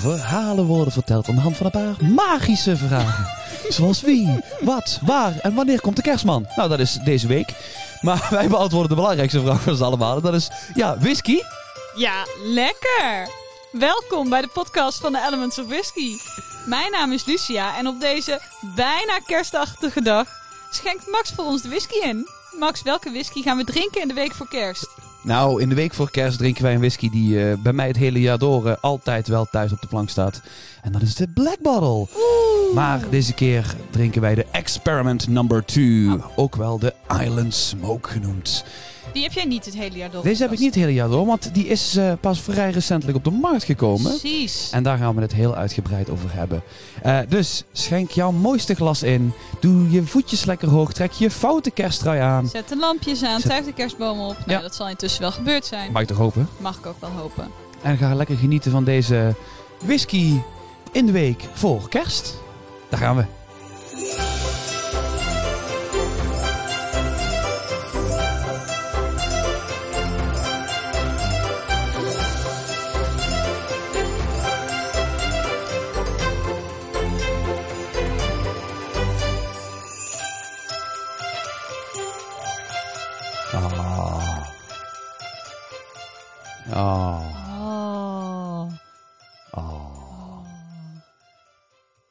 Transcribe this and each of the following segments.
verhalen worden verteld aan de hand van een paar magische vragen. Zoals wie, wat, waar en wanneer komt de kerstman? Nou, dat is deze week. Maar wij beantwoorden de belangrijkste vraag van ons allemaal. En dat is, ja, whisky? Ja, lekker! Welkom bij de podcast van de Elements of Whisky. Mijn naam is Lucia en op deze bijna kerstachtige dag schenkt Max voor ons de whisky in. Max, welke whisky gaan we drinken in de week voor kerst? Nou, in de week voor kerst drinken wij een whisky die eh, bij mij het hele jaar door eh, altijd wel thuis op de plank staat. En dat is de Black Bottle. Maar deze keer drinken wij de Experiment Number 2. Ook wel de Island Smoke genoemd. Die heb jij niet het hele jaar door. Deze heb ik niet het hele jaar door, want die is eh, pas vrij recentelijk op de markt gekomen. Precies. En daar gaan we het heel uitgebreid over hebben. Eh, dus schenk jouw mooiste glas in. Doe je voetjes lekker hoog. Trek je foute kersttrui aan. Zet de lampjes aan, Zet- tuig de kerstboom op. Nou, Ja. dat zal intussen wel gebeurd zijn. Mag ik toch hopen? Mag ik ook wel hopen. En ga lekker genieten van deze whisky in de week voor kerst. Daar gaan we. Oh. Oh.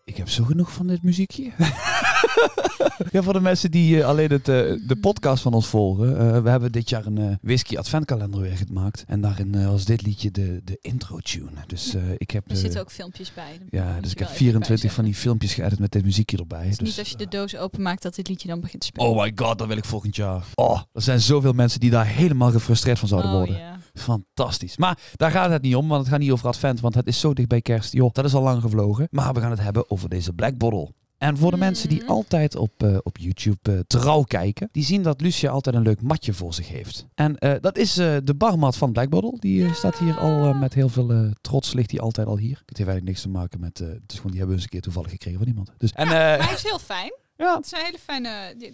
Ik heb zo genoeg van dit muziekje. ja, voor de mensen die eh, alleen het, eh, de podcast van ons volgen. eh, we hebben dit jaar een eh, whisky adventkalender weer gemaakt. En daarin eh, was dit liedje de, de intro tune. Dus eh, ik heb... Er zitten ook filmpjes bij. Ja, dus ik heb even 24 bij van die filmpjes geëdit met dit muziekje erbij. zeggen. Het is dus, niet als je de doos openmaakt dat dit liedje dan begint te spelen. Oh my god, dat wil ik volgend jaar. Oh, er zijn zoveel mensen die daar helemaal gefrustreerd van zouden Oh, worden. ja. Fantastisch. Maar daar gaat het niet om, want het gaat niet over Advent, want het is zo dicht bij kerst. Joh, dat is al lang gevlogen. Maar we gaan het hebben over deze Black Bottle. En voor de mensen die Mhm. altijd op, eh, op YouTube eh, trouw kijken, die zien dat Lucia altijd een leuk matje voor zich heeft. En eh, dat is de barmat van Black Bottle. Die staat hier al met heel veel trots, ligt die altijd al hier. Het heeft eigenlijk niks te maken met, het is gewoon, die hebben we eens een keer toevallig gekregen van iemand. Dus, en, Ja, hij is heel fijn. Ja, Het is een hele fijne...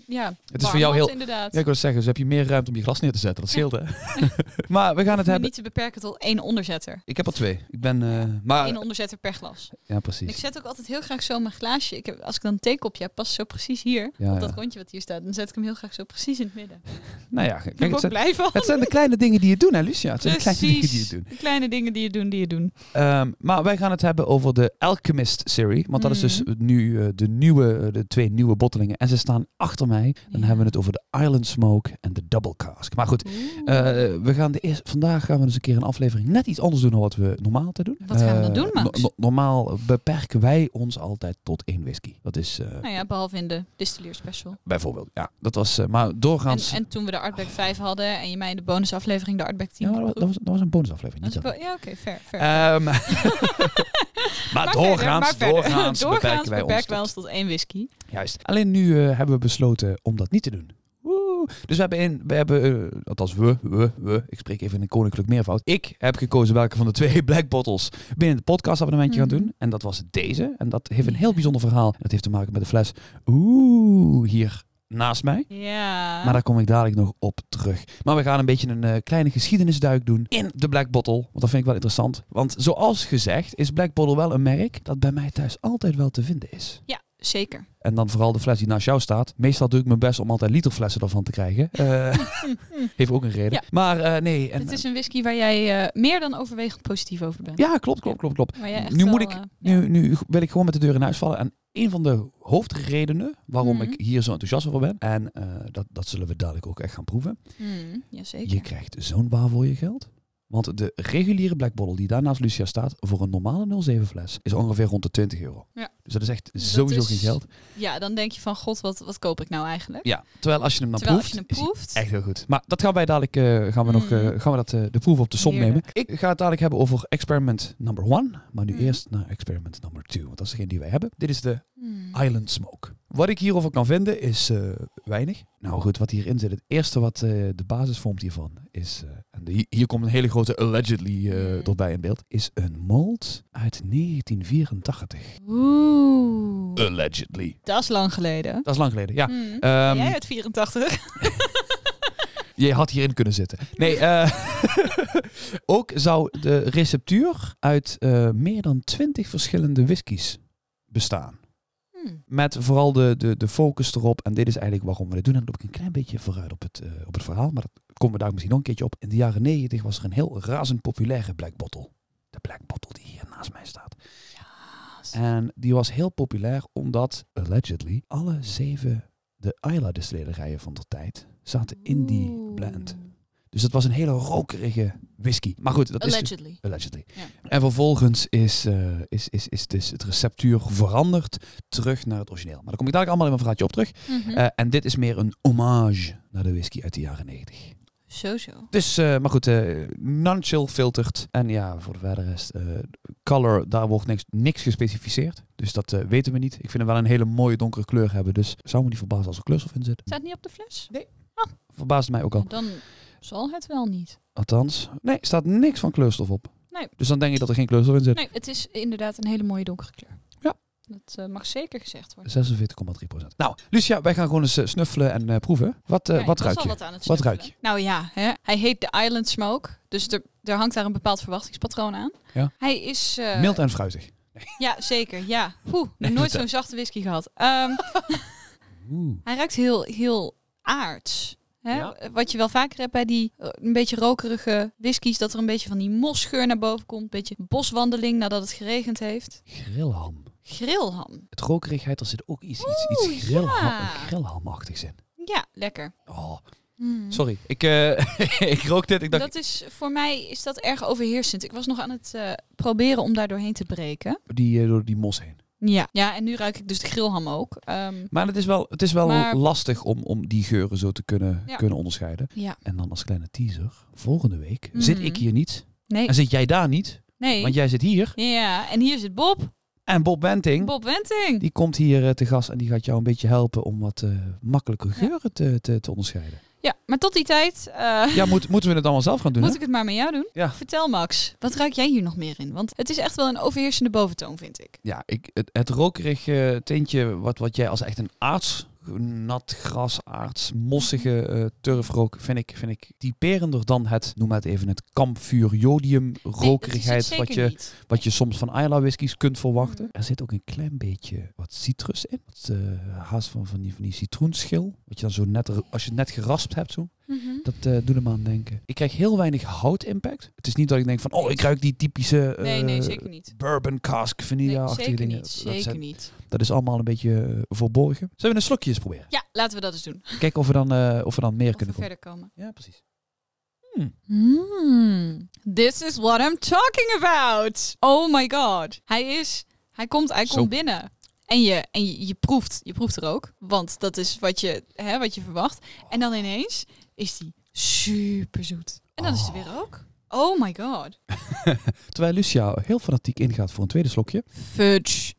Ja, Het is voor jou heel- inderdaad. ja, ik wil zeggen, dus heb je meer ruimte om je glas neer te zetten. Dat scheelt hè. maar we gaan het hebben. niet te beperken tot één onderzetter. Ik heb er twee. Ik ben, eh, maar, Eén onderzetter per glas. ja En precies. ik zet ook altijd heel graag zo mijn glaasje. Ik heb, als ik dan een theekopje heb, past zo precies hier. Ja, op dat rondje wat hier staat. Dan zet ik hem heel graag zo precies in het midden. Nou ja, kijk, ben ik ook zijn, blij van. het zijn de kleine dingen die je doen, hè, Lucia? Het zijn de kleine dingen die je doen. De kleine dingen die je doen, die je doen. Ehm, maar wij gaan het hebben over de Alchemist serie. Want dat is dus Mhm. nu eh, de, nieuwe, eh, de twee nieuwe bottelingen. En ze staan achter mij. Dan Ja. hebben we het over de Island Smoke en de Double Cask. Maar goed, eh, we gaan de eerste, vandaag gaan we dus een keer een aflevering net iets anders doen dan wat we normaal te doen. Wat gaan we dan Eh, doen, Max? no- normaal beperken wij ons altijd tot één whisky. Dat is eh, nou ja, behalve in de distilleer special. bijvoorbeeld, ja, dat was, maar En, doorgaans... en toen we de Artback 5 hadden en je mij in de bonusaflevering de Artback 10 ja, dat, was, dat was een bonusaflevering. Dat Niet bo- Ja, oké, fair. fair. Ehm, maar, doorgaans, maar verder. doorgaans, Doorgaans beperken wij ons beperken wij tot- ons tot één whisky. Juist. Alleen nu eh, hebben we besloten om dat niet te doen. Woe. Dus we hebben, in, we hebben eh, althans we, we, we, ik spreek even in een koninklijk meervoud. Ik heb gekozen welke van de twee Black Bottles binnen het podcastabonnementje Mhm. gaan doen. En dat was deze. En dat heeft een heel bijzonder verhaal. Dat heeft te maken met de fles. Oeh, hier naast mij. Ja. Maar daar kom ik dadelijk nog op terug. Maar we gaan een beetje een eh, kleine geschiedenisduik doen in de Black Bottle. Want dat vind ik wel interessant. Want zoals gezegd is Black Bottle wel een merk dat bij mij thuis altijd wel te vinden is. Ja, zeker. En dan vooral de fles die naast jou staat. Meestal doe ik mijn best om altijd literflessen ervan te krijgen. Eh, heeft ook een reden. Ja. Maar eh, nee. En, Het is een whisky waar jij meer dan overwegend positief over bent. ja, klopt, klopt, klopt, klopt. Nu wel, moet ik-. Nu, nu wil ik gewoon met de deur in huis vallen. En een van de hoofdredenen waarom Mhm. ik hier zo enthousiast over ben. En eh, dat, dat zullen we dadelijk ook echt gaan proeven. Mm, jazeker. Je krijgt zo'n waar voor je geld. Want de reguliere Black Bottle die daar naast Lucia staat, voor een normale 07 fles, is ongeveer rond de 20 euro. Ja. Dus dat is echt Dat sowieso is- geen geld. Ja, dan denk je van, god, wat, wat koop ik nou eigenlijk? Ja, terwijl als je hem dan Terwijl proeft, als je hem is hij proeft... echt heel goed. Maar dat gaan wij dadelijk, eh, gaan we nog, eh, Mm. gaan we dat, de proef op de som nemen. Ik ga het dadelijk hebben over experiment number one, maar nu Mm. eerst naar experiment number two, want dat is degene die wij hebben. Dit is de Mm. Island Smoke. Wat ik hierover kan vinden is eh, weinig. Nou goed, wat hierin zit, het eerste wat eh, de basis vormt hiervan is, eh, en de- hier, komt een hele grote allegedly erbij in beeld, is een mold uit 1984. Oeh. Allegedly. Dat is lang geleden. Dat is lang geleden, ja. Mm. Ehm, jij uit 84? Je had hierin kunnen zitten. Nee, ook zou de receptuur uit meer dan twintig verschillende whiskies bestaan. Hmm. Met vooral de, de, de focus erop. En dit is eigenlijk waarom we dit doen. En dan loop ik een klein beetje vooruit op het, eh, op het verhaal. Maar dat komen we daar misschien nog een keertje op. In de jaren negentig was er een heel razend populaire Black Bottle. De Black Bottle die hier naast mij staat. En die was heel populair omdat, allegedly, alle zeven de Isla distillerijen van de tijd zaten in die blend. Dus het was een hele rokerige whisky. Maar goed, dat is... dus- Allegedly. Allegedly. Ja. En vervolgens is, eh, is, is, is dus het receptuur veranderd terug naar het origineel. Maar daar kom ik dadelijk allemaal in mijn verhaaltje op terug. Mhm. Eh, en dit is meer een hommage naar de whisky uit de jaren 90. zo, zo. Dus, eh, maar goed, eh non-chill. En ja, voor de verder rest, color, daar wordt niks, niks gespecificeerd. Dus dat weten we niet. Ik vind hem wel een hele mooie donkere kleur hebben. Dus zou me niet verbazen als er kleurstof in zit. Staat niet op de fles? Verbaast mij ook al. Dan zal het wel niet. Althans, nee, er staat niks van kleurstof op. Nee. Dus dan denk je dat er geen kleurstof in zit. Nee, het is inderdaad een hele mooie donkere kleur. Ja. Dat eh, mag zeker gezegd worden. 46,3% Nou, Lucia, wij gaan gewoon eens eh, snuffelen en eh, proeven. Wat, Kijk, wat ruik je? Wat, aan het Wat snuffelen. ruik je? Nou ja, hè? hij heet de Island Smoke. Dus er, er hangt daar een bepaald verwachtingspatroon aan. Ja. Hij is... Mild en fruitig. Ja, zeker. Ja. Oeh, Nee, nooit zo'n zachte whisky gehad. Oeh. hij ruikt heel, heel aards. Hè? Ja. Wat je wel vaker hebt bij die eh, een beetje rokerige whiskies, dat er een beetje van die mosgeur naar boven komt. Een beetje boswandeling nadat het geregend heeft. Grillham. Grillham. Het rokerigheid, er zit ook iets, iets, Oeh, iets grillham, ja. grillhamachtigs in. Ja, lekker. Oh, Hmm. sorry. Ik, eh, ik rook dit. Ik dacht, Dat is, voor mij is dat erg overheersend. Ik was nog aan het eh, proberen om daar doorheen te breken. die, door die mos heen. Ja. ja, en nu ruik ik dus de grillham ook. Ehm, Maar het is wel, het is wel Maar- lastig om, om die geuren zo te kunnen, Ja. kunnen onderscheiden. ja, En dan als kleine teaser, volgende week Mhm. zit ik hier niet. nee. En zit jij daar niet, nee. want jij zit hier. Ja, en hier zit Bob. En Bob Wenting, Bob Wenting. die komt hier eh, te gast en die gaat jou een beetje helpen om wat eh, makkelijker geuren te, te, te onderscheiden. Ja, maar tot die tijd eh, Ja, moet, moeten we het allemaal zelf gaan doen, moet hè? ik het maar met jou doen. Ja. Vertel Max, wat ruik jij hier nog meer in? Want het is echt wel een overheersende boventoon, vind ik. Ja, ik, het, het rokerig eh, tintje wat, wat jij als echt een aards, nat gras, aards, mossige eh, turfrook, vind ik, vind ik typerender dan het, noem maar het even, het kampvuur jodium rokerigheid nee, wat, je, niet. wat je soms van Isla whiskies kunt verwachten. Mhm. Er zit ook een klein beetje wat citrus in. Wat, eh, haast van, van, die, van die citroenschil. Wat je dan zo net, als je het net geraspt hebt zo. Mhm. Dat eh doet hem aan denken. Ik krijg heel weinig houtimpact. Het is niet dat ik denk van, oh, ik ruik die typische Nee, nee, zeker niet. bourbon cask Nee, vanilla-achtige zeker dingen. niet. Dat Zeker zijn- niet. dat is allemaal een beetje eh, verborgen. Zullen we een slokje eens proberen? Ja, laten we dat eens doen. Kijken of we dan, of we dan meer Of we kunnen komen. verder komen. Ja, precies. Hmm. This is what I'm talking about. Oh my god. Hij is, hij komt, hij Zo. komt binnen. En je, en je, je proeft, je proeft er ook. Want dat is wat je, hè, wat je verwacht. En dan ineens is die super zoet. En dan is het Oh. weer ook. Oh my god. Terwijl Lucia heel fanatiek ingaat voor een tweede slokje. Fudge.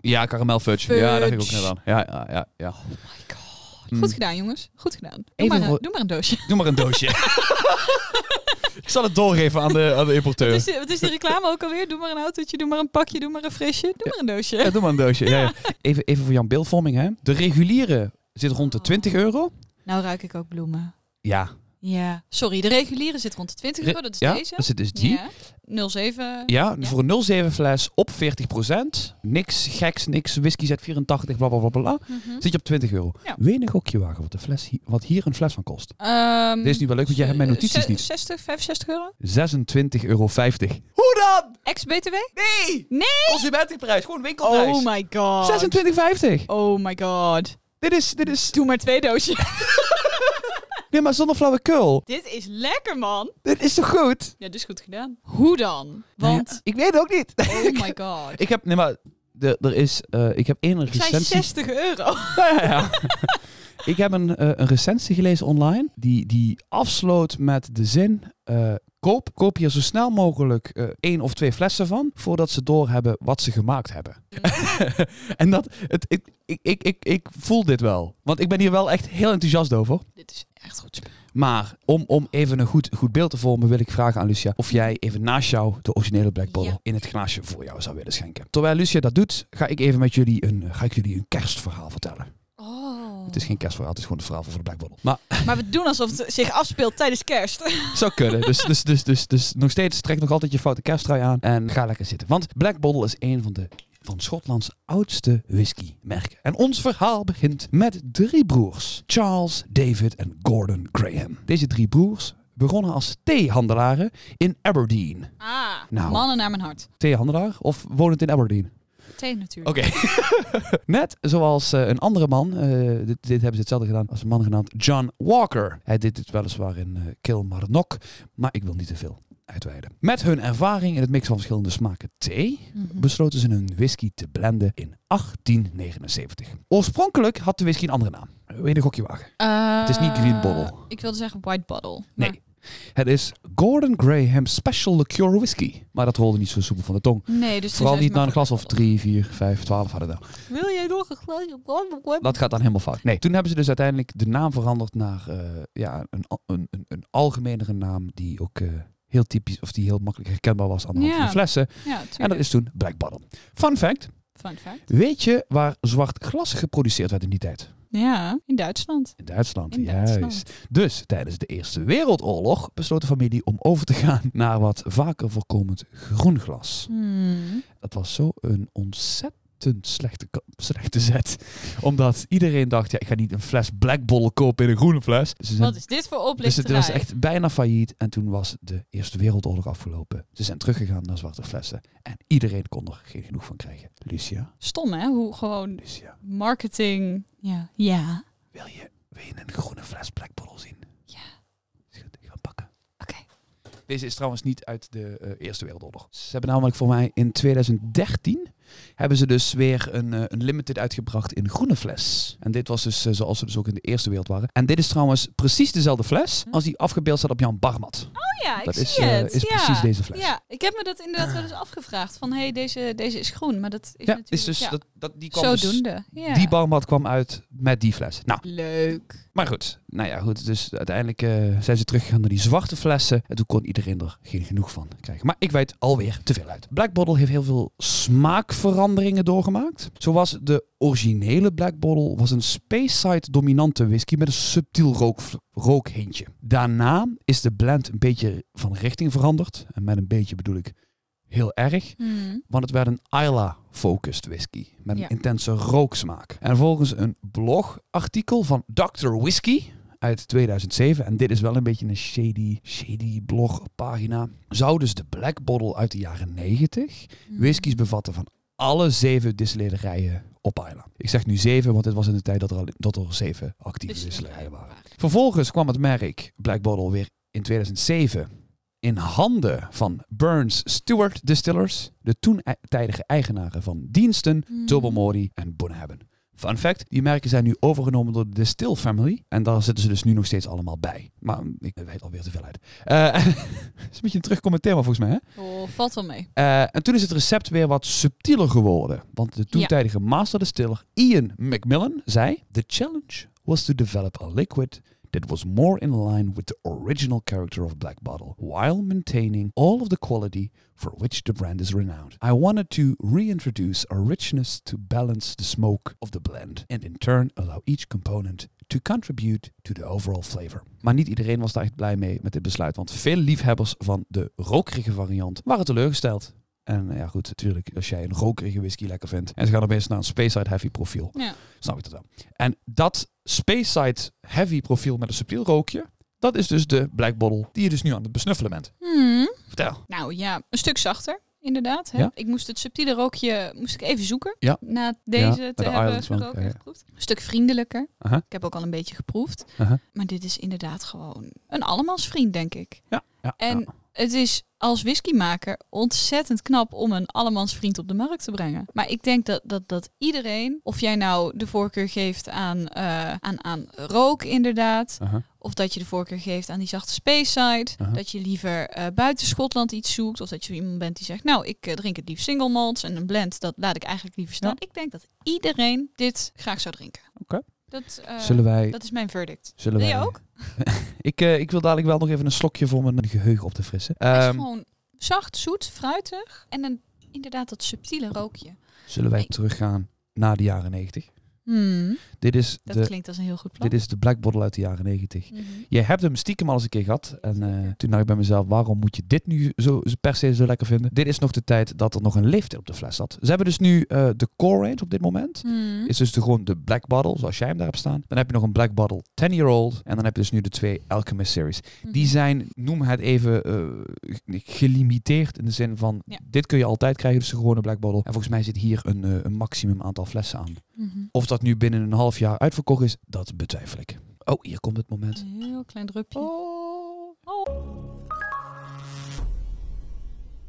Ja, karamel fudge. Ja, daar ging ik ook net aan. Ja, ja, ja. ja. Oh my god. Mm. Goed gedaan, jongens. Goed gedaan. Doe, Even maar, een, doe maar een doosje. Doe maar een doosje. ik zal het doorgeven aan de, aan de importeur. Wat is, die- wat is die reclame ook alweer? Doe maar een autootje, doe maar een pakje, doe maar een frisje. Doe maar een doosje. Ja, doe maar een doosje. Ja, ja. Even, even voor Jan beeldvorming. Hè. De reguliere zit rond de 20 euro. Nou ruik ik ook bloemen. Ja. Ja. Sorry, de reguliere zit rond de 20 euro. Dat is ja, deze. dat zit dus die. Ja. 07. Ja, Ja. voor een 07 fles op 40%. Niks geks, niks whisky zet 84, bla bla bla bla. Mhm. Zit je op 20 euro. Ja. Wenig gokje wagen wat, de fles wat hier een fles van kost. Ehm, Dit is nu wel leuk, want jij hebt mijn notities niet. 60, 65 euro? 26,50 euro. Hoe dan? Ex-BTW? Nee! Nee! Consumentenprijs, gewoon winkelprijs. Oh my god. 26,50. Oh my god. Dit is, dit is... Doe maar twee doosjes. Nee, maar zonder flauwekul. Dit is lekker, man. Dit is toch goed? Ja, dit is goed gedaan. Hoe dan? Nou Want, ja, ik weet het ook niet. oh my god. ik heb, nee maar, de, er is, eh, ik heb één Ik zei recensie. 60 euro. Ja, ja, ja. ik heb een, eh, een recensie gelezen online die, die afsloot met de zin: eh, koop, koop hier zo snel mogelijk eh, één of twee flessen van voordat ze doorhebben wat ze gemaakt hebben. en dat, het, ik, ik, ik, ik, ik voel dit wel, want ik ben hier wel echt heel enthousiast over. Dit is echt goed. Maar om, om even een goed, goed beeld te vormen, wil ik vragen aan Lucia of jij even naast jou de originele Black Bottle Ja. in het glaasje voor jou zou willen schenken. Terwijl Lucia dat doet, ga ik even met jullie een, ga ik jullie een kerstverhaal vertellen. Oh. Het is geen kerstverhaal, het is gewoon een verhaal voor de Black Bottle. Maar Maar we doen alsof het zich afspeelt tijdens kerst. zou kunnen. Dus, dus, dus, dus, dus nog steeds trek nog altijd je foute kersttrui aan en ga lekker zitten. Want Black Bottle is een van de van Schotlands oudste whiskymerken. En ons verhaal begint met drie broers. Charles, David en Gordon Graham. Deze drie broers begonnen als theehandelaren in Aberdeen. Ah, Nou. mannen naar mijn hart. Theehandelaar of wonend in Aberdeen? Thee natuurlijk. Oké. Net zoals eh, een andere man, eh, dit, dit hebben ze hetzelfde gedaan als een man genaamd John Walker. Hij deed dit weliswaar in uh, Kilmarnock, maar ik wil niet te veel uitweiden. Met hun ervaring in het mixen van verschillende smaken thee Mhm. besloten ze hun whisky te blenden in 1879. Oorspronkelijk had de whisky een andere naam. Je een gokje wagen? Het is niet Green Bottle. Eh, Ik wilde zeggen White Bottle. Nee. maar- Het is Gordon Graham Special Liqueur Whisky. Maar dat rolde niet zo soepel van de tong. Nee, dus Vooral niet na een glas of White Bottle. 3, 4, 5, 12 hadden we. Wil jij nog een glasje? Dat gaat dan helemaal fout. Nee, toen hebben ze dus uiteindelijk de naam veranderd naar eh, ja, een, een, een algemenere naam die ook eh, heel typisch of die heel makkelijk herkenbaar was aan de hand van de flessen. Ja. En dat is toen Black Bottle. Fun fact, Fun fact. weet je waar zwart glas geproduceerd werd in die tijd? Ja, in Duitsland. In Duitsland, In juist. Duitsland. Dus tijdens de Eerste Wereldoorlog besloot de familie om over te gaan naar wat vaker voorkomend groen glas. Hmm. Dat was zo een ontzettend slechte, ka- slechte zet. Omdat iedereen dacht, ja, ik ga niet een fles Black Bottle kopen in een groene fles. Dus, Wat is dit voor dus oplichterij? het was echt bijna failliet. En toen was de Eerste Wereldoorlog afgelopen. Ze zijn teruggegaan naar zwarte flessen. En iedereen kon er geen genoeg van krijgen. Lucia, Stom, hè? Hoe gewoon Lucia, marketing... Ja. Ja. wil je, wil je een groene fles Black Bottle zien? Ja. Is goed, ik ga hem pakken. Oké. Deze is trouwens niet uit de eh, Eerste Wereldoorlog. Ze hebben namelijk voor mij in 2013 hebben ze dus weer een, eh, een limited uitgebracht in groene fles. En dit was dus eh, zoals ze dus ook in de Eerste Wereld waren. En dit is trouwens precies dezelfde fles als die afgebeeld staat op Jan Barmat. Oh ja, ik dat zie is, eh, het. is ja. precies deze fles. Ja, ik heb me dat inderdaad wel eens afgevraagd. Van, hé, hey, deze, deze is groen. Maar dat is Ja, natuurlijk... is dus, ja, dat, dat, die kwam dus, zodoende. Ja. die Barmat kwam uit met die fles. Nou, Leuk. maar goed. Nou ja, goed. Dus uiteindelijk zijn ze teruggegaan naar die zwarte flessen. En toen kon iedereen er geen genoeg van krijgen. Maar ik weet alweer te veel uit. Black Bottle heeft heel veel smaakveranderingen doorgemaakt. Zo was de originele Black Bottle was een Speyside dominante whisky met een subtiel rook, rookhintje. Daarna is de blend een beetje van richting veranderd. En met een beetje bedoel ik heel erg. Hmm. Want het werd een Isla-focused whisky. Met een Ja. intense rooksmaak. En volgens een blogartikel van Dr. Whisky uit 2007. En dit is wel een beetje een shady, shady blogpagina. Zou dus de Black Bottle uit de jaren 90 Hmm. whiskies bevatten van alle zeven distillederijen op Isla. Ik zeg nu zeven, want dit was in de tijd dat er, al, dat er zeven actieve distillerijen waren. Vervolgens kwam het merk Black Bottle weer in 2007 in handen van Burns Stewart Distillers, de toen e- tijdige eigenaren van Diensten. Tobermory en Bunhaven. Fun fact, die merken zijn nu overgenomen door de Distill Family en daar zitten ze dus nu nog steeds allemaal bij. Maar ik weet alweer te veel uit. Het is een beetje een terugkomend thema volgens mij, hè? Oh, valt wel mee. Eh, en toen is het recept weer wat subtieler geworden. Want de toentijdige master distiller Ian McMillan zei... The challenge was to develop a liquid that was more in line with the original character of Black Bottle, while maintaining all of the quality for which the brand is renowned. I wanted to reintroduce a richness to balance the smoke of the blend, and in turn allow each component to contribute to the overall flavor. Maar niet iedereen was daar echt blij mee met dit besluit, want veel liefhebbers van de rokerige variant waren teleurgesteld. En ja, goed, natuurlijk, als jij een rokerige whisky lekker vindt en ze gaan opeens naar een Speyside Heavy profiel, Ja. snap ik dat wel. En dat Speyside Heavy profiel met een subtiel rookje, dat is dus de Black Bottle die je dus nu aan het besnuffelen bent. Hmm. Vertel. Nou ja, een stuk zachter. Inderdaad. Hè? Ja. Ik moest het subtiele rookje moest ik even zoeken. Ja. Na deze Ja, te de hebben gerookt en ja. geproefd. Een stuk vriendelijker. Ik heb ook al een beetje geproefd. Maar dit is inderdaad gewoon een allemansvriend, denk ik. Ja. En het is als whiskymaker ontzettend knap om een allemansvriend op de markt te brengen. Maar ik denk dat, dat, dat iedereen, of jij nou de voorkeur geeft aan, eh, aan, aan rook inderdaad, of dat je de voorkeur geeft aan die zachte Speyside, Aha. dat je liever eh, buiten Schotland iets zoekt, of dat je iemand bent die zegt, nou, ik eh, drink het liefst single malts en een blend, dat laat ik eigenlijk liever staan. Ik denk dat iedereen dit graag zou drinken. Oké. Dat, eh, Zullen wij... dat is mijn verdict. zullen Wil wij ook? ik, eh, ik wil dadelijk wel nog even een slokje voor mijn geheugen op te frissen. Hij is Ehm, gewoon zacht, zoet, fruitig en een, inderdaad dat subtiele rookje. zullen wij teruggaan naar de jaren 90? Hmm, Dit is, dat de, klinkt als een heel goed plan. dit is de Black Bottle uit de jaren 90. Mhm. Je hebt hem stiekem al eens een keer gehad. En eh, toen dacht ik bij mezelf, waarom moet je dit nu zo, per se zo lekker vinden? Dit is nog de tijd dat er nog een leeftijd op de fles zat. Ze hebben dus nu eh, de core range op dit moment. Hmm. Is dus de, gewoon de Black Bottle, zoals jij hem daar hebt staan. Dan heb je nog een Black Bottle 10 year old. En dan heb je dus nu de twee Alchemist series. Die Mhm. zijn, noem het even, eh, gelimiteerd in de zin van, Ja. dit kun je altijd krijgen, dus de gewone Black Bottle. En volgens mij zit hier een, een maximum aantal flessen aan. Mhm. Of dat nu binnen een half jaar uitverkocht is, dat betwijfel ik. Oh, hier komt het moment. Een heel klein drupje. Oh.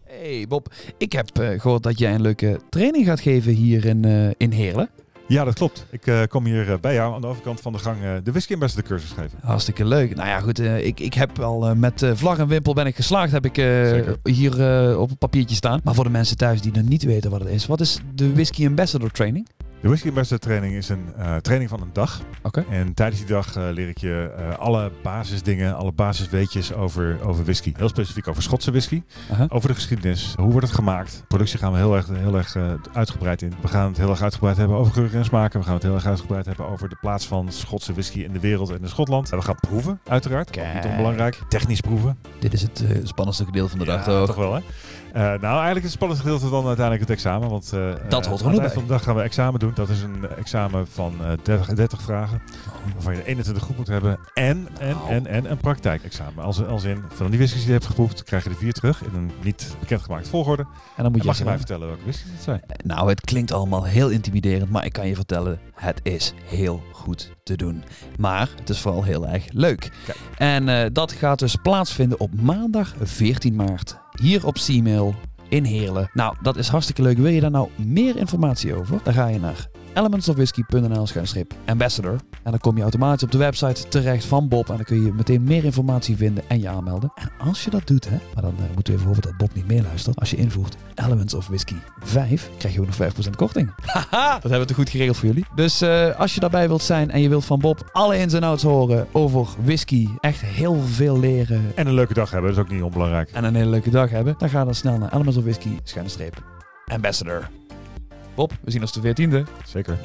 Hey Bob, ik heb eh, gehoord dat jij een leuke training gaat geven hier in, eh, in Heerlen. Ja, dat klopt. Ik eh, kom hier bij jou aan de overkant van de gang eh, de Whisky Ambassador cursus geven. Hartstikke leuk. Nou ja, goed. ik, ik heb al met eh, vlag en wimpel ben ik geslaagd, heb ik eh, hier eh, op een papiertje staan. Maar voor de mensen thuis die nog niet weten wat het is, wat is de Whisky Ambassador Training? De Whisky Ambassador training is een eh, training van een dag. Oké. En tijdens die dag eh, leer ik je eh, alle basisdingen, alle basisweetjes over, over whisky. Heel specifiek over Schotse whisky. Over de geschiedenis. Hoe wordt het gemaakt? Productie gaan we heel erg, heel erg uitgebreid in. We gaan het heel erg uitgebreid hebben over geuren en smaken. We gaan het heel erg uitgebreid hebben over de plaats van Schotse whisky in de wereld en in Schotland. En we gaan proeven, uiteraard. Ook Niet Kijk. onbelangrijk. Technisch proeven. Dit is het spannendste gedeelte van de dag, toch? toch wel, hè? Eh, nou, eigenlijk is het spannendste gedeelte dan uiteindelijk het examen. Want eh, Dat eh, hoort er aan nog het eind bij. van de dag gaan we examen doen. Dat is een examen van eh 30, 30 vragen. Waarvan je 21 goed moet hebben. En, en, Oh. en, en een praktijkexamen. Als, als in, van die whiskies die je hebt geproefd, krijg je er vier terug. In een niet bekendgemaakt volgorde. En dan moet En je mag je mij vertellen welke whiskies het zijn? Nou, het klinkt allemaal heel intimiderend, maar ik kan je vertellen, het is heel goed te doen. Maar het is vooral heel erg leuk. Kijk. En eh, dat gaat dus plaatsvinden op maandag 14 maart. Hier op C-mail in Heerlen. Nou, dat is hartstikke leuk. Wil je daar nou meer informatie over? Dan ga je naar elementsofwhisky.nl ambassador. En dan kom je automatisch op de website terecht van Bob. En dan kun je meteen meer informatie vinden en je aanmelden. En als je dat doet, hè, maar dan eh, moeten we even hopen dat Bob niet meeluistert. Als je invoert Elements of Whisky 5, krijg je ook nog 5% korting. Haha, dat hebben we te goed geregeld voor jullie. Dus eh, als je daarbij wilt zijn en je wilt van Bob alle ins en outs horen over whisky, echt heel veel leren En een leuke dag hebben, dat is ook niet onbelangrijk. en een hele leuke dag hebben, dan ga dan snel naar Elements of Whisky, schuine streep, Ambassador. Bob, we zien ons de 14e. Zeker.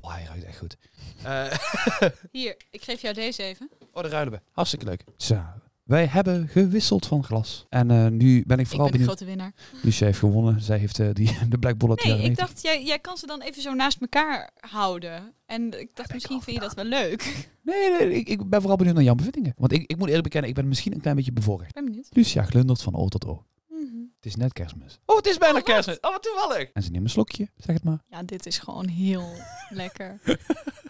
Oh, hij ruikt echt goed. Eh, Hier, ik geef jou deze even. oh, de ruilen we. Hartstikke leuk. Zo. Wij hebben gewisseld van glas. En eh, nu ben ik Ik vooral ben de grote winnaar. Lucia heeft gewonnen. Zij heeft eh, die, de Black Bullet Nee, ik 90. dacht, jij, jij kan ze dan even zo naast elkaar houden. En ik dacht, ik misschien vind je dat wel leuk. Nee, nee ik, ik ben vooral benieuwd naar jouw bevindingen. Want ik, ik moet eerlijk bekennen, ik ben misschien een klein beetje bevoorrecht. Ik ben benieuwd. Lucia glundert van oor tot oor. Mhm. Het is net kerstmis. Oh, het is bijna Oh, kerstmis. Oh, wat toevallig. En ze neemt een slokje, zeg het maar. Ja, dit is gewoon heel lekker.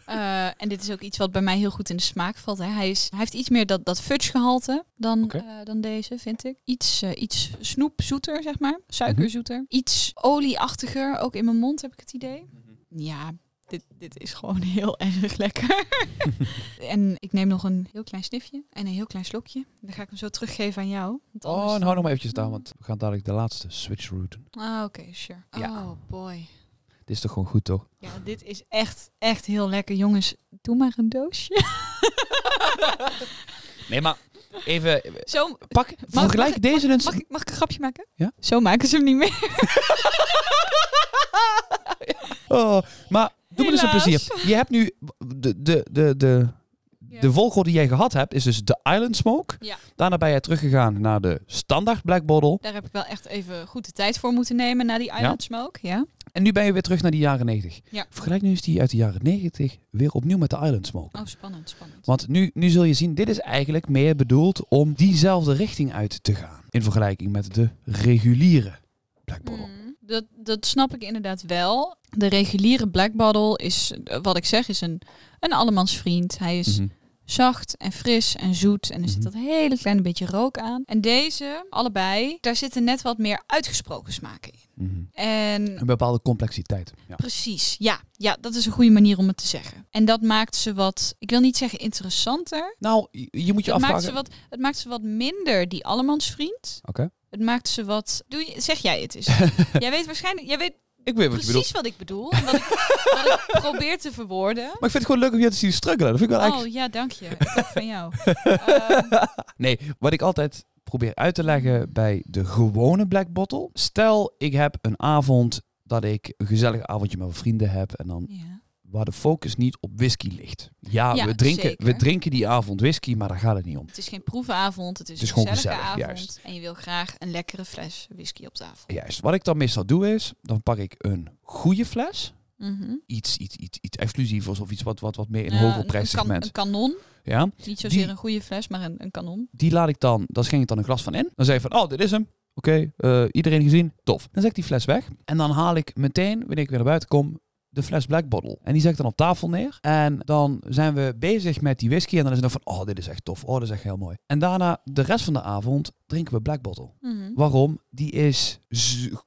Eh, en dit is ook iets wat bij mij heel goed in de smaak valt. Hè. Hij, is, hij heeft iets meer dat, dat fudge gehalte dan, eh, dan deze, vind ik. Iets, eh, iets snoepzoeter, zeg maar. Suikerzoeter. Iets olieachtiger, ook in mijn mond heb ik het idee. Ja, dit, dit is gewoon heel erg lekker. en ik neem nog een heel klein snifje en een heel klein slokje. Dan ga ik hem zo teruggeven aan jou. Want Oh, en hou nog maar eventjes daar, want we gaan dadelijk de laatste switch route. Ah, oké, sure. Ja. Oh boy. Dit is toch gewoon goed, toch? Ja, dit is echt, echt heel lekker. Jongens, doe maar een doosje. Nee, maar even... Zo, Pak, vergelijk mag- deze dus... mag, ik, mag ik een grapje maken? Ja? Zo maken ze hem niet meer. Oh, maar doe me dus een plezier. Je hebt nu... De, de, de, de, Ja. de volgorde die jij gehad hebt, is dus de Island Smoke. Ja. Daarna ben jij teruggegaan naar de standaard Black Bottle. Daar heb ik wel echt even goed de tijd voor moeten nemen na die Island Smoke. Ja. En nu ben je weer terug naar die jaren 90. Ja. Vergelijk nu eens die uit de jaren 90 weer opnieuw met de Island Smoke. Oh, spannend, spannend. Want nu, nu zul je zien, dit is eigenlijk meer bedoeld om diezelfde richting uit te gaan. In vergelijking met de reguliere Black Bottle. Mm, dat, dat snap ik inderdaad wel. De reguliere Black Bottle is, eh, wat ik zeg, is een, een allemansvriend. Hij is Mhm. zacht en fris en zoet. En er zit Mhm. dat hele kleine beetje rook aan. En deze, allebei, daar zitten net wat meer uitgesproken smaken in. Mhm. En Een bepaalde complexiteit. Ja. Precies, ja. Ja, dat is een goede manier om het te zeggen. En dat maakt ze wat, ik wil niet zeggen interessanter. Nou, je, moet je Het maakt, afvragen... ze wat, het maakt ze wat minder die allemansvriend. Oké. Het maakt ze wat... Doe je, zeg jij het eens. jij weet waarschijnlijk... Jij weet Ik weet wat je bedoelt. precies wat ik bedoel. En wat ik, wat ik probeer te verwoorden. Maar ik vind het gewoon leuk om je te zien struggelen. Dat vind ik wel echt... Oh ja, dank je. Ik van jou. Ehm, Nee, wat ik altijd probeer uit te leggen bij de gewone Black Bottle. Stel, ik heb een avond dat ik een gezellig avondje met mijn vrienden heb en dan Ja. Waar de focus niet op whisky ligt. Ja, Ja, we, drinken, zeker. we drinken die avond whisky, maar daar gaat het niet om. Het is geen proevenavond, het is, Het is een gewoon gezellige gezellig, avond. juist. En je wil graag een lekkere fles whisky op tafel. Juist. Wat ik dan meestal doe is, dan pak ik een goede fles. Mhm. Iets, iets, iets, iets exclusievers of iets wat, wat, wat meer in Ja, hoger een, kan- prijssegment. een kanon. Ja, Niet zozeer Die- een goede fles, maar een, een kanon. die laat ik dan, daar schenk ik dan een glas van in. Dan zeg ik van, oh, dit is hem. Oké, eh, iedereen gezien? Tof. Dan zet ik die fles weg. En dan haal ik meteen, wanneer ik weer naar buiten kom, de fles Black Bottle. En die zet ik dan op tafel neer. En dan zijn we bezig met die whisky. En dan is het nog van, oh, dit is echt tof. Oh, dit is echt heel mooi. En daarna, de rest van de avond, drinken we Black Bottle. Mhm. Waarom? Die is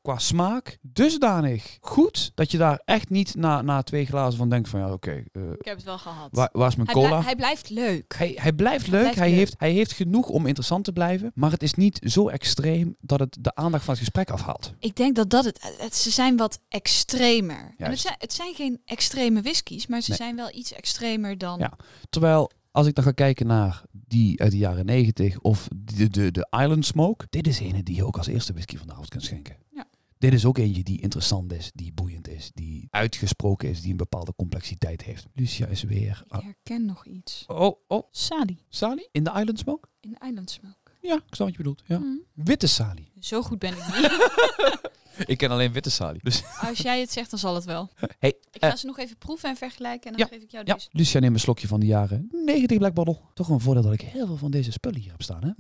qua smaak dusdanig goed, dat je daar echt niet na, na twee glazen van denkt van, ja, oké, eh, Ik heb het wel gehad. waar, waar is mijn hij, cola? hij blijft leuk. Hij, hij blijft leuk. blijft hij, leuk. Heeft, hij heeft genoeg om interessant te blijven. Maar het is niet zo extreem dat het de aandacht van het gesprek afhaalt. Ik denk dat dat het, het- Ze zijn wat extremer. En het zijn, het zijn geen extreme whiskies, maar ze Nee. zijn wel iets extremer dan. Ja. Terwijl, als ik dan ga kijken naar die uit de jaren 90 of de, de, de Island Smoke. Dit is een die je ook als eerste whisky van de avond kunt schenken. Ja. Dit is ook eentje die interessant is, die boeiend is, die uitgesproken is, die een bepaalde complexiteit heeft. Lucia is weer... Ik herken nog iets. Oh, oh, Sali Sali? In de Island Smoke? in Island Smoke. Ja, ik snap wat je bedoelt. Ja. Mhm. Witte Sali. Zo goed ben ik niet. Ik ken alleen witte Sali. Dus Als jij het zegt, dan zal het wel. Hey, Ik ga eh, ze nog even proeven en vergelijken en dan Ja, geef ik jou Ja, deze. Lucia neemt een slokje van de jaren 90 Black Bottle. Toch een voordeel dat ik heel veel van deze spullen hier heb staan. Hè?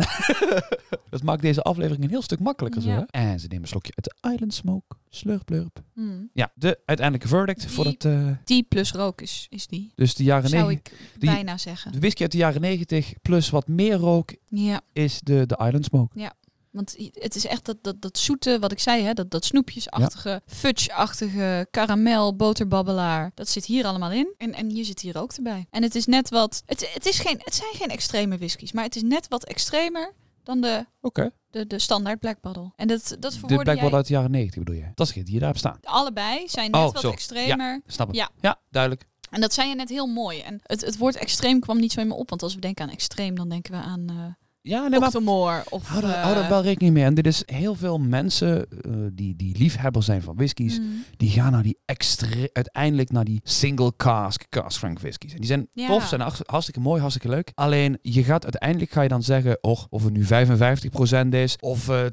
dat maakt deze aflevering een heel stuk makkelijker. Zo, Ja. hè? En ze neemt een slokje uit de Island Smoke. Slurp blurp. Mhm. Ja, de uiteindelijke verdict Die- voor het... eh, Die plus rook is, is die. dus de jaren Zou 90... ik die- bijna zeggen. De whisky uit de jaren 90 plus wat meer rook Ja, is de, de Island Smoke. Want het is echt dat, dat, dat zoete, wat ik zei, hè, dat, dat snoepjesachtige, fudge-achtige, karamel, boterbabbelaar. Dat zit hier allemaal in. En, en hier zit hier ook erbij. En het is net wat... Het, het, is geen, het zijn geen extreme whiskies, maar het is net wat extremer dan de, Oké. de, de standaard Black Bottle. En dat, dat De Black. Bottle uit de jaren 90 bedoel je? Dat is het die je daar hebt staan. Allebei zijn net Oh, wat zo. extremer. Snap ik. Ja. ja, duidelijk. En dat zei je net heel mooi. En het, het woord extreem kwam niet zo in me op. Want als we denken aan extreem, dan denken we aan eh Ja, nee, maar of... hou daar, eh, hou daar wel rekening mee. En dit is heel veel mensen eh, die, die liefhebber zijn van whiskies. mm, die gaan naar die extre uiteindelijk naar die single cask cask strength whiskies. En die zijn Ja. tof, zijn hartst- hartstikke mooi, hartstikke leuk. Alleen je gaat uiteindelijk ga je dan zeggen, och, of het nu 55% is of eh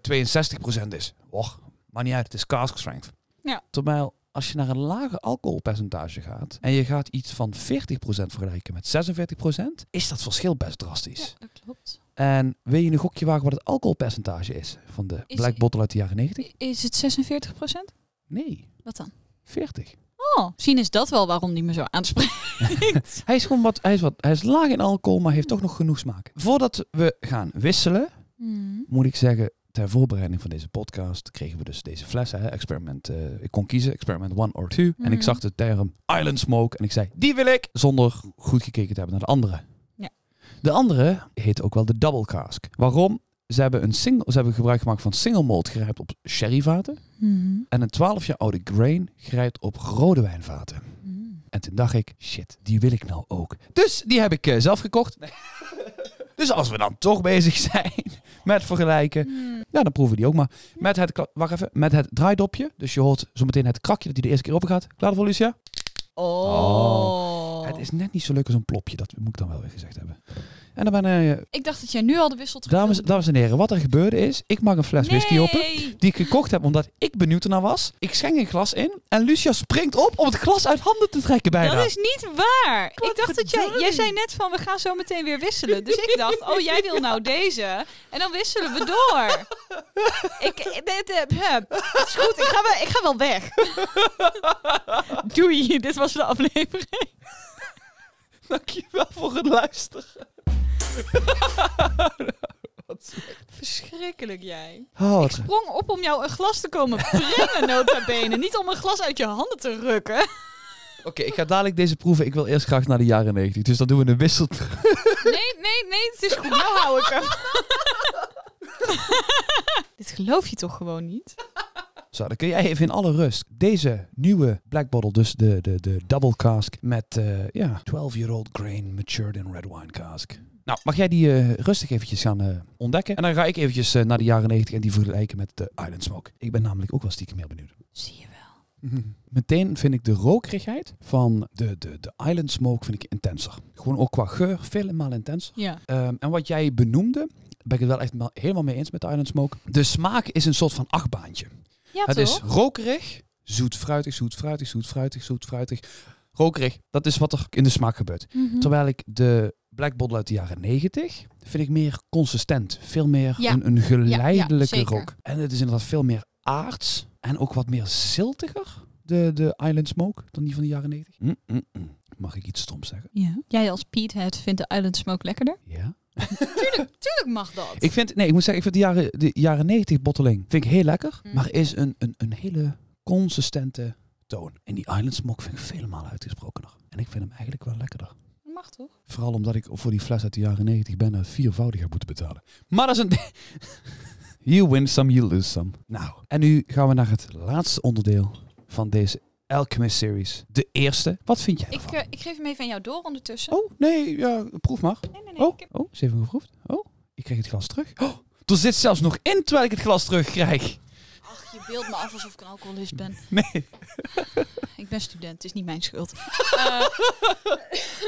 62% is. Och, maar niet uit, het is cask strength. Ja. Terwijl als je naar een lager alcoholpercentage gaat en je gaat iets van 40% vergelijken met 46%, is dat verschil best drastisch. Ja, dat klopt. En wil je een gokje wagen wat het alcoholpercentage is van de Is- Black Bottle uit de jaren 90? I- Is het 46% Nee, Wat dan? 40. Oh, misschien is dat wel waarom die me zo aanspreekt. Hij is gewoon wat, hij is wat, hij is laag in alcohol, maar heeft toch nog genoeg smaak. Voordat we gaan wisselen, Mm. moet ik zeggen, ter voorbereiding van deze podcast kregen we dus deze flessen, hè, experiment, eh, ik kon kiezen, experiment one or two. En ik Mhm. zag de term Island Smoke en ik zei, die wil ik, zonder goed gekeken te hebben naar de andere. De andere heet ook wel de double cask. Waarom? Ze hebben, een single, ze hebben gebruik gemaakt van single malt gerijpt op sherryvaten. Mhm. En een 12 jaar oude grain gerijpt op rode wijnvaten. Mm. En toen dacht ik, shit, die wil ik nou ook. Dus die heb ik eh, zelf gekocht. Nee. dus als we dan toch bezig zijn met vergelijken, Mm. ja, dan proeven we die ook maar. Met het, wacht even, met het draaidopje. Dus je hoort zometeen het krakje dat hij de eerste keer open gaat. Klaar voor, Lucia? Oh. Het is net niet zo leuk als een plopje, dat moet ik dan wel weer gezegd hebben. En dan ben ik, Ik dacht dat jij nu al de wissel terug dames, dames en heren, wat er gebeurde is, ik mag een fles whisky open. Die ik gekocht heb omdat ik benieuwd ernaar was. Ik schenk een glas in en Lucia springt op om het glas uit handen te trekken bijna. Dat is niet waar. Ik dacht dat jij, jij zei net van we gaan zo meteen weer wisselen. Dus ik dacht, oh jij wil nou deze. En dan wisselen we door. ik, dit, eh. Het is goed, ik ga, wel, ik ga wel weg. Doei, dit was de aflevering. Dankjewel voor het luisteren. Verschrikkelijk jij. Oh, Ik wat- sprong op om jou een glas te komen brengen, nota bene. Niet om een glas uit je handen te rukken. Oké, ik ga dadelijk deze proeven. Ik wil eerst graag naar de jaren 90. Dus dan doen we een wissel. Nee, nee, nee, het is goed. Nou hou ik hem. Dit geloof je toch gewoon niet? Zo, dan kun jij even in alle rust deze nieuwe Black Bottle, dus de, de, de double cask met eh, ja, 12-year-old grain matured in red wine cask. Nou, mag jij die eh, rustig eventjes gaan eh, ontdekken? En dan ga ik eventjes naar de jaren 90 en die vergelijken met de Island Smoke. Ik ben namelijk ook wel stiekem meer benieuwd. Zie je wel. Meteen vind ik de rokerigheid van de, de, de Island Smoke vind ik intenser. Gewoon ook qua geur, veel maal intenser. Ja. Ehm, en wat jij benoemde, ben ik het wel echt ma- helemaal mee eens met de Island Smoke. De smaak is een soort van achtbaantje. Ja, het toch? is rokerig, zoet, fruitig, zoet, fruitig, zoet, fruitig, zoet, fruitig. Rokerig, dat is wat er in de smaak gebeurt. Mhm. Terwijl ik de Black Bottle uit de jaren 90 vind ik meer consistent. Veel meer Ja. een, een geleidelijke zeker. rook. En het is inderdaad veel meer aards en ook wat meer ziltiger, de, de Island Smoke, dan die van de jaren 90. Mm, mm, mm. Mag ik iets stoms zeggen? Ja. Jij als Petehead vindt de Island Smoke lekkerder? Ja. Tuurlijk, tuurlijk mag dat. Ik vind, nee, ik moet zeggen, ik vind de jaren, de jaren 90 botteling vind ik heel lekker, Mm. maar is een, een, een hele consistente toon. En die Island Smoke vind ik vele malen uitgesprokener. En ik vind hem eigenlijk wel lekkerder. mag toch? Vooral omdat ik voor die fles uit de jaren 90 bijna viervoudig heb moeten betalen. Maar dat is een... you win some, you lose some. Nou, en nu gaan we naar het laatste onderdeel van deze Alchemist series. De eerste. Wat vind jij Ik, eh, ik geef hem even aan jou door ondertussen. Oh, nee, ja, proef maar. Nee, nee, nee. Oh, heb... oh, ze heeft hem geproefd. Oh, ik krijg het glas terug. Oh, er zit zelfs nog in terwijl ik het glas terugkrijg. Ach, je beeldt me af alsof ik een alcoholist ben. Nee. Ik ben student, het is niet mijn schuld. Eh,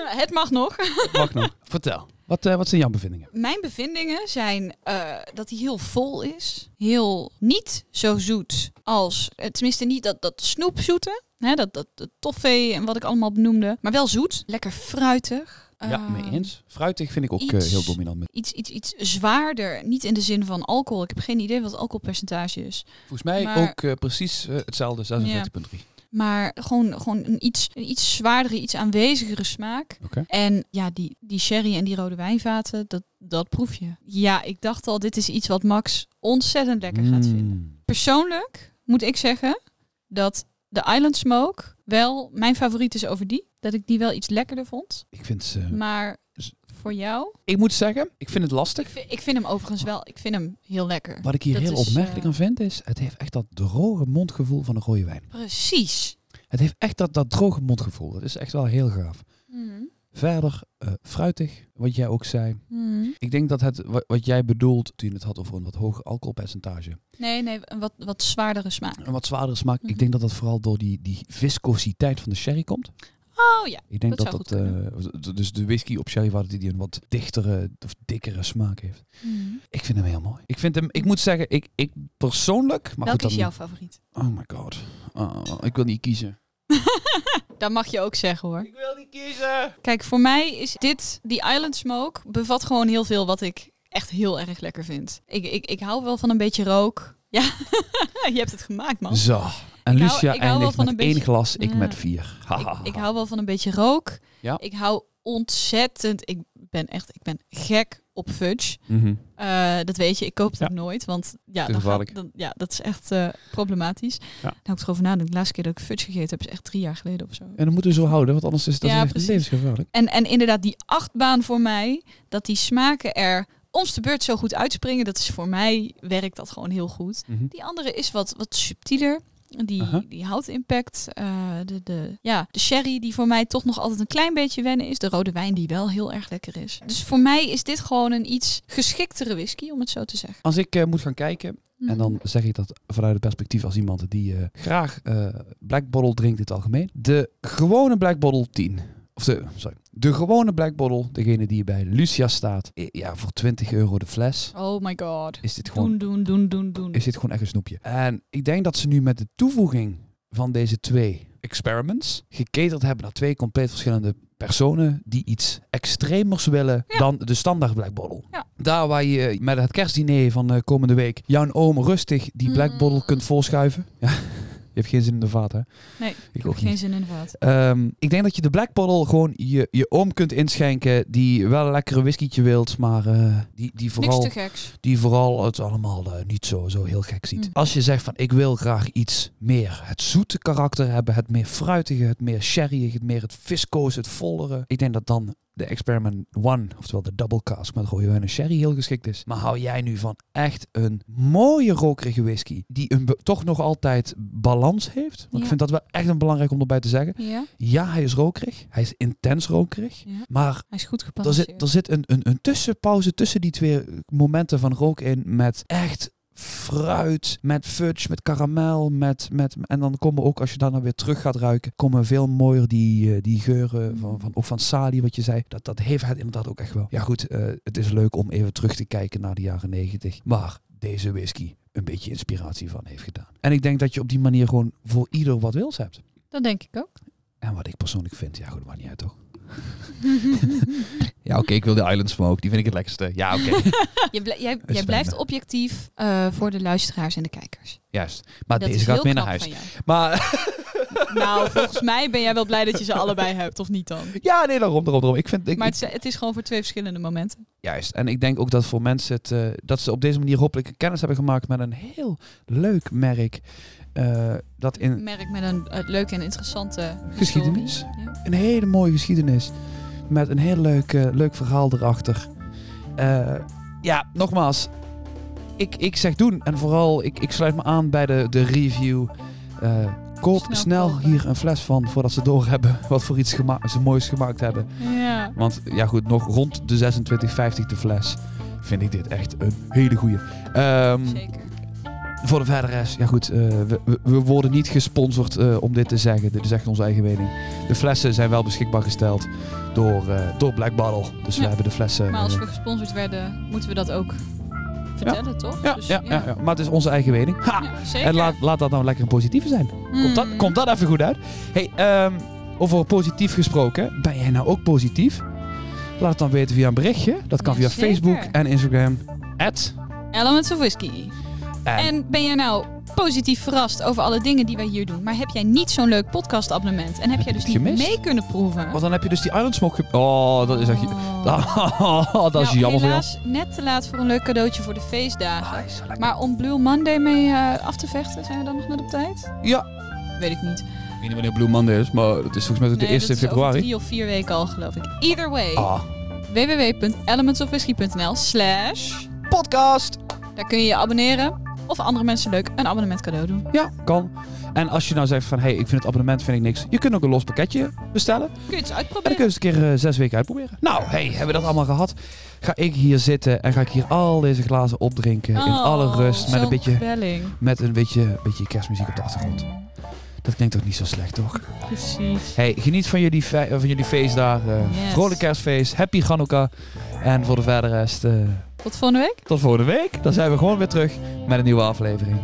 het mag nog. Wacht nog. Vertel. Wat, eh, wat zijn jouw bevindingen? Mijn bevindingen zijn eh, dat hij heel vol is. Heel niet zo zoet als... eh, Tenminste niet dat, dat snoepzoete. Hè, dat, dat, dat toffee en wat ik allemaal benoemde. Maar wel zoet. Lekker fruitig. ja, Eh, mee eens. Fruitig vind ik ook iets- heel dominant. Met. Iets, iets, iets zwaarder. Niet in de zin van alcohol. Ik heb geen idee wat het alcoholpercentage is. Volgens mij Maar- ook precies hetzelfde, 46,3. Maar gewoon, gewoon een, iets, een iets zwaardere, iets aanwezigere smaak. En ja, die, die sherry en die rode wijnvaten, dat, dat proef je. Ja, ik dacht al, dit is iets wat Max ontzettend lekker gaat vinden. Mm. Persoonlijk moet ik zeggen dat de Island Smoke wel mijn favoriet is over die. Dat ik die wel iets lekkerder vond. Ik vind eh, Maar voor jou, Ik moet zeggen, ik vind het ik lastig. vind, ik vind hem overigens wel, ik vind hem heel lekker. Wat ik hier Dat heel is, opmerkelijk eh, aan vind is, het heeft echt dat droge mondgevoel van een rode wijn. Precies. Het heeft echt dat, dat droge mondgevoel. Dat is echt wel heel gaaf. Mhm. Verder, eh, fruitig, wat jij ook zei. Mhm. Ik denk dat het, wa- wat jij bedoelt toen je het had over een wat hoger alcoholpercentage. Nee, nee, een wat, wat zwaardere smaak. Een wat zwaardere smaak. Mhm. Ik denk dat dat vooral door die, die viscositeit van de sherry komt. Oh ja. Ik denk Dat dat eh, dus de whisky op sherry waar die een wat dichtere of dikkere smaak heeft. Mhm. Ik vind hem heel mooi. Ik vind hem, ik moet zeggen, ik, ik persoonlijk, maar Welke goed, is jouw favoriet? Oh my god. Oh, ik wil niet kiezen. Dat mag je ook zeggen hoor. Ik wil niet kiezen. Kijk, voor mij is dit, die Island Smoke, bevat gewoon heel veel wat ik echt heel erg lekker vind. Ik, ik, ik hou wel van een beetje rook. Ja, je hebt het gemaakt man. Zo. En Ik Lucia hou wel eindigt van met een één glas, ik Ja. met vier. Ik, ik hou wel van een beetje rook. Ja. Ik hou ontzettend, ik ben echt, ik ben gek op fudge. Mhm. Eh, dat weet je, ik koop dat Ja. nooit, want ja, dan gaat, dan, ja dat is echt eh, problematisch. Ja. Nou, ik erover nadenk, de laatste keer dat ik fudge gegeten heb, is echt drie jaar geleden of zo. En dat moeten we zo houden, want anders is het Ja, echt levensgevaarlijk. En, en inderdaad, die achtbaan voor mij, dat die smaken er ons de beurt zo goed uitspringen, dat is voor mij, werkt dat gewoon heel goed. Mhm. Die andere is wat, wat subtieler. Die, Aha. die houtimpact, eh de, de, ja, de sherry die voor mij toch nog altijd een klein beetje wennen is. De rode wijn die wel heel erg lekker is. Dus voor mij is dit gewoon een iets geschiktere whisky, om het zo te zeggen. Als ik eh, moet gaan kijken, en dan Mhm. zeg ik dat vanuit het perspectief als iemand die eh, graag eh, Black Bottle drinkt in het algemeen. De gewone Black Bottle 10. Of de, sorry. De gewone Black Bottle, degene die bij Lucia staat. Ja, voor 20 euro de fles. Oh my god. Is dit gewoon Doen, doen, doen, doen, is dit gewoon echt een snoepje. En ik denk dat ze nu met de toevoeging van deze twee experiments geketerd hebben naar twee compleet verschillende personen die iets extremers willen Ja. dan de standaard Black Bottle. Ja. Daar waar je met het kerstdiner van eh, komende week jouw oom rustig die Black Mm. Bottle kunt volschuiven. Ja. Je hebt geen zin in de vaat, hè? Nee, Ik ik ook heb geen niet. zin in de vaat. Ehm, ik denk dat je de Black Bottle gewoon je, je oom kunt inschenken die wel een lekkere whiskietje wilt, maar eh, die, die vooral... Niks te geks. die vooral het allemaal eh, niet zo, zo heel gek ziet. Mm. Als je zegt van ik wil graag iets meer het zoete karakter hebben, het meer fruitige, het meer sherryige, het meer het viscoos, het vollere. Ik denk dat dan de Experiment One, oftewel de double cask met rode wijn en sherry heel geschikt is. Maar hou jij nu van echt een mooie rokerige whisky die een toch nog altijd balans heeft? Want Ja. ik vind dat wel echt een belangrijk om erbij te zeggen. Ja, Ja, hij is rokerig. Hij is intens rokerig. ja. Maar Hij is goed er zit, er zit een, een, een tussenpauze tussen die twee momenten van rook in met echt fruit, met fudge, met karamel, met, met, en dan komen ook, als je daarna weer terug gaat ruiken, komen veel mooier die, eh, die geuren van, van, ook van salie, wat je zei. Dat, dat heeft het inderdaad ook echt wel. Ja goed, eh, het is leuk om even terug te kijken naar de jaren negentig. Maar deze whisky een beetje inspiratie van heeft gedaan. En ik denk dat je op die manier gewoon voor ieder wat wils hebt. Dat denk ik ook. En wat ik persoonlijk vind, ja goed, maakt niet uit toch? ja oké, ik wil de Island Smoke, die vind ik het lekkerste. Ja oké. Jij, jij blijft objectief eh, voor de luisteraars en de kijkers. Juist. Maar dat deze gaat heel mee naar huis. Maar Nou, volgens mij ben jij wel blij dat je ze allebei hebt, of niet dan? ja, nee, daarom, daarom, daarom. Ik vind, ik, Maar het is, het is gewoon voor twee verschillende momenten. juist. En ik denk ook dat voor mensen het, eh, dat ze op deze manier hopelijk kennis hebben gemaakt met een heel leuk merk. Eh, dat in Een merk met een leuke en interessante Geschiedenis. historie. Ja. een hele mooie geschiedenis. Met een heel leuk, eh, leuk verhaal erachter. Eh, ja, nogmaals. Ik, ik zeg doen. En vooral, ik, ik sluit me aan bij de, de review. Koop Snel hier een fles van voordat ze doorhebben wat voor iets ze moois gemaakt hebben. Ja. Want ja goed, nog rond de 26,50 de fles vind ik dit echt een hele goeie. Ehm, Zeker. Voor de verdere rest, ja goed, eh, we, we, worden niet gesponsord eh, om dit te zeggen. Dit is echt onze eigen mening. De flessen zijn wel beschikbaar gesteld door, eh, door Black Bottle. Dus we hebben de flessen... Maar als we gesponsord werden, moeten we dat ook vertellen, toch? ja, Dus, ja, ja. Ja, maar het is onze eigen mening. Ha! Zeker. En laat, laat dat nou lekker een positieve zijn. Komt dat, Mm. komt dat even goed uit? Hey, ehm, over positief gesproken. Ben jij nou ook positief? Laat het dan weten via een berichtje. Dat kan via zeker. Facebook en Instagram. At, Elements of Whisky. En, En ben jij nou positief verrast over alle dingen die wij hier doen, maar heb jij niet zo'n leuk podcastabonnement en heb jij dus niet mee kunnen proeven? want dan heb je dus die Island Smoke... Oh, dat is echt... Oh. dat is Nou, jammer voor helaas net te laat voor een leuk cadeautje voor de feestdagen. Ah. Maar om Blue Monday mee eh, af te vechten, zijn we dan nog net op tijd? Ja. Weet ik niet. Ik weet niet wanneer Blue Monday is, maar het is volgens mij de Nee, eerste dat is over februari. drie of vier weken al, geloof ik. Either way, Ah, www.elementsofwhisky.nl slash... podcast! Daar kun je je abonneren of andere mensen leuk een abonnement cadeau doen. Ja, kan. En als je nou zegt van, hey, ik vind het abonnement vind ik niks. Je kunt ook een los pakketje bestellen. Kun je het eens En dan uitproberen. kun je eens een keer eh, zes weken uitproberen. Nou, hey, hebben we dat allemaal gehad? Ga ik hier zitten en ga ik hier al deze glazen opdrinken in Oh, alle rust. Met een beetje, met een beetje, beetje kerstmuziek op de achtergrond. Dat klinkt toch niet zo slecht, toch? Precies. Hey, geniet van jullie, van jullie feestdagen. Yes. Vrolijk kerstfeest. Happy Hanukkah. En voor de verdere rest, eh, Tot volgende week. tot volgende week. Dan zijn we gewoon weer terug met een nieuwe aflevering.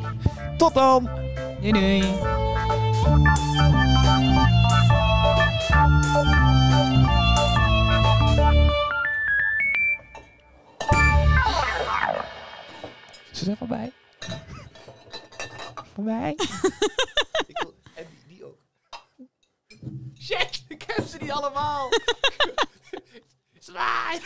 Tot dan! Doei doei. Ze zijn voorbij. Voorbij. ik wil, en die, die ook. Shit, ik heb ze niet allemaal. Zwaai.